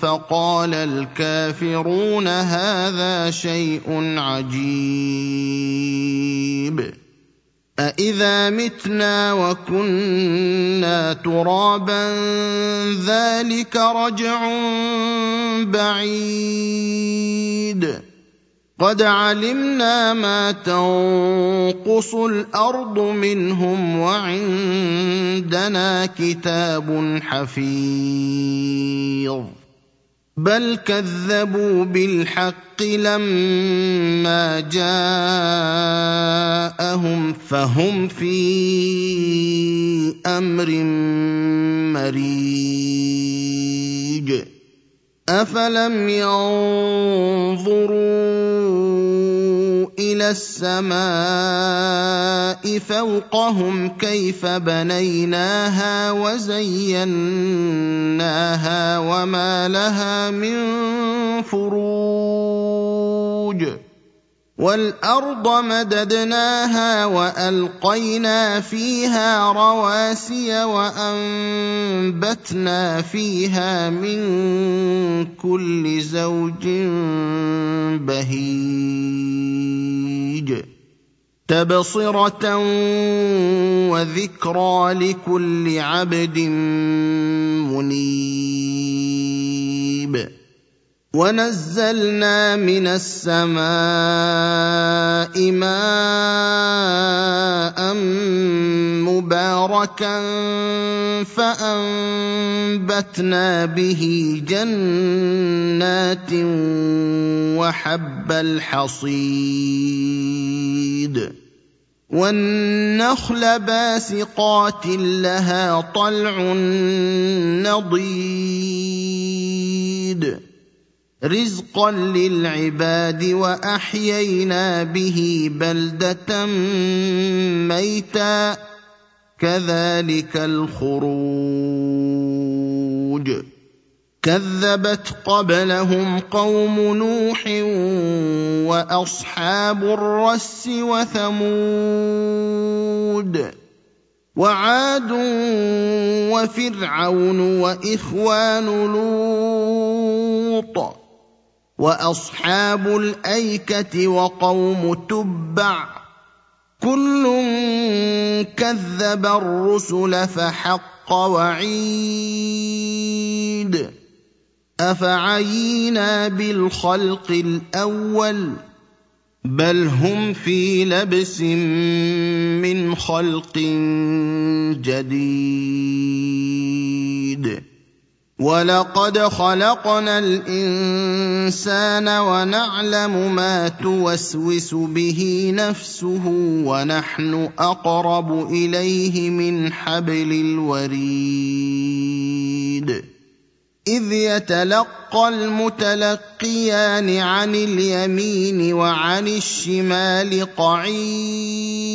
فقال الكافرون هذا شيء عجيب. أإذا متنا وكنا ترابا ذلك رجع بعيد. قد علمنا ما تنقص الأرض منهم وعندنا كتاب حفيظ. بل كذبوا بالحق لما جاءهم فهم في أمر مريج افلم ينظروا إلى السماء فوقهم كيف بنيناها وزيناها وما لها من فروج والأرض مددناها وألقينا فيها رواسي وأنبتنا فيها من كل زوج بهيج تبصرة وذكرى لكل عبد منيب ونزلنا من السماء ماء مباركا فأنبتنا به جنات وحب الحصيد والنخل باسقات لها طلع نضيد رزقا للعباد واحيينا به بلده ميتا كذلك الخروج كذبت قبلهم قوم نوح واصحاب الرس وثمود وعاد وفرعون واخوان لوط وأصحاب الأيكة وقوم تبع كل كذب الرسل فحق وعيد أفعينا بالخلق الأول بل هم في لبس من خلق جديد ولقد خلقنا الانسان ونعلم ما توسوس به نفسه ونحن اقرب اليه من حبل الوريد اذ يتلقى المتلقيان عن اليمين وعن الشمال قعيد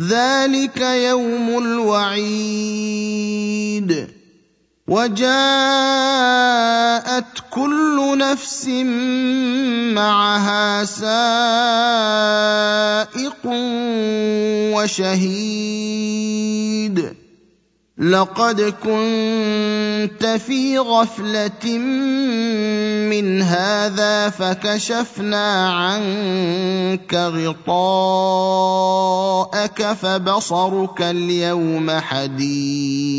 ذلك يوم الوعيد. وجاءت كل نفس معها سائق وشهيد. لقد كنت في غفلة من هذا فكشفنا عنك غطاءك فبصرك اليوم حديد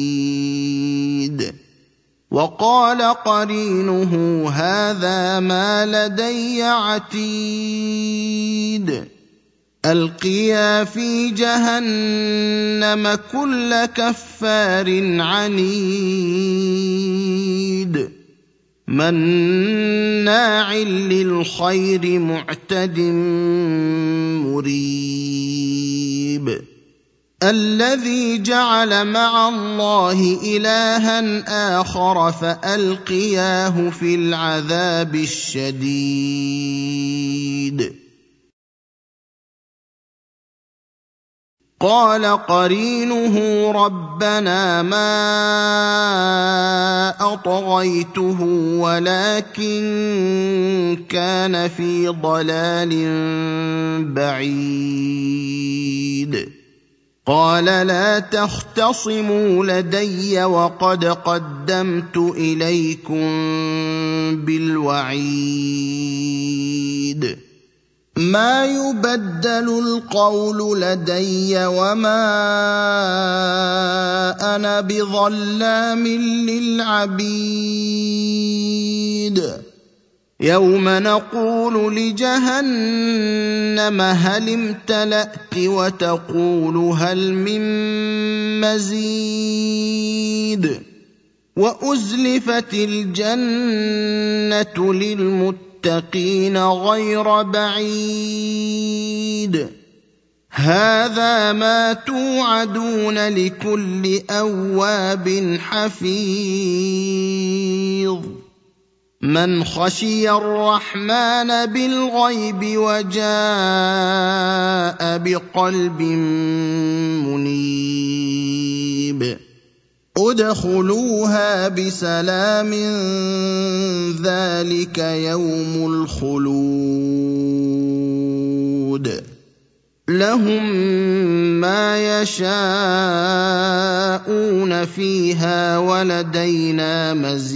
وقال قرينه هذا ما لدي عتيد القيا في جهنم كل كفار عنيد مناع للخير معتد مريب. الذي جعل مع الله إلها آخر فألقياه في العذاب الشديد. قال قرينه ربنا ما أطغيته ولكن كان في ضلال بعيد. قال لا تختصموا لدي وقد قدمت إليكم بالوعيد. ما يبدل القول لدي وما أنا بظلام للعبيد. يوم نقول لجهنم هل امتلأت وتقول هل من مزيد. وأزلفت الجنة للمتقين. للمتقين غير بعيد. هذا ما توعدون لكل أواب حفيظ. من خشي الرحمن بالغيب وجاء بقلب ادخلوها بسلام ذلك يوم الخلود. لهم ما يشاءون فيها ولدينا مزيد.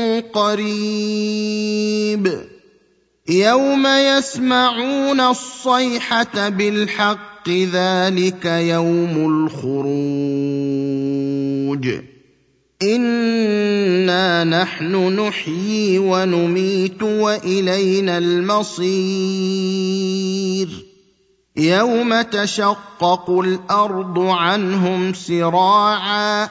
قريب. يوم يسمعون الصيحة بالحق ذلك يوم الخروج. إنا نحن نحيي ونميت وإلينا المصير. يوم تشقق الأرض عنهم سراعا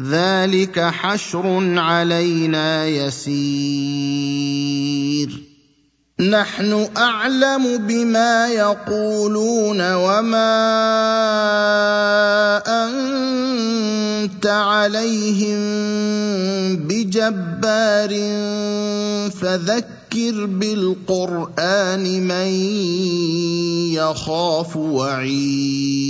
ذلك حشر علينا يسير نحن اعلم بما يقولون وما انت عليهم بجبار فذكر بالقران من يخاف وعيد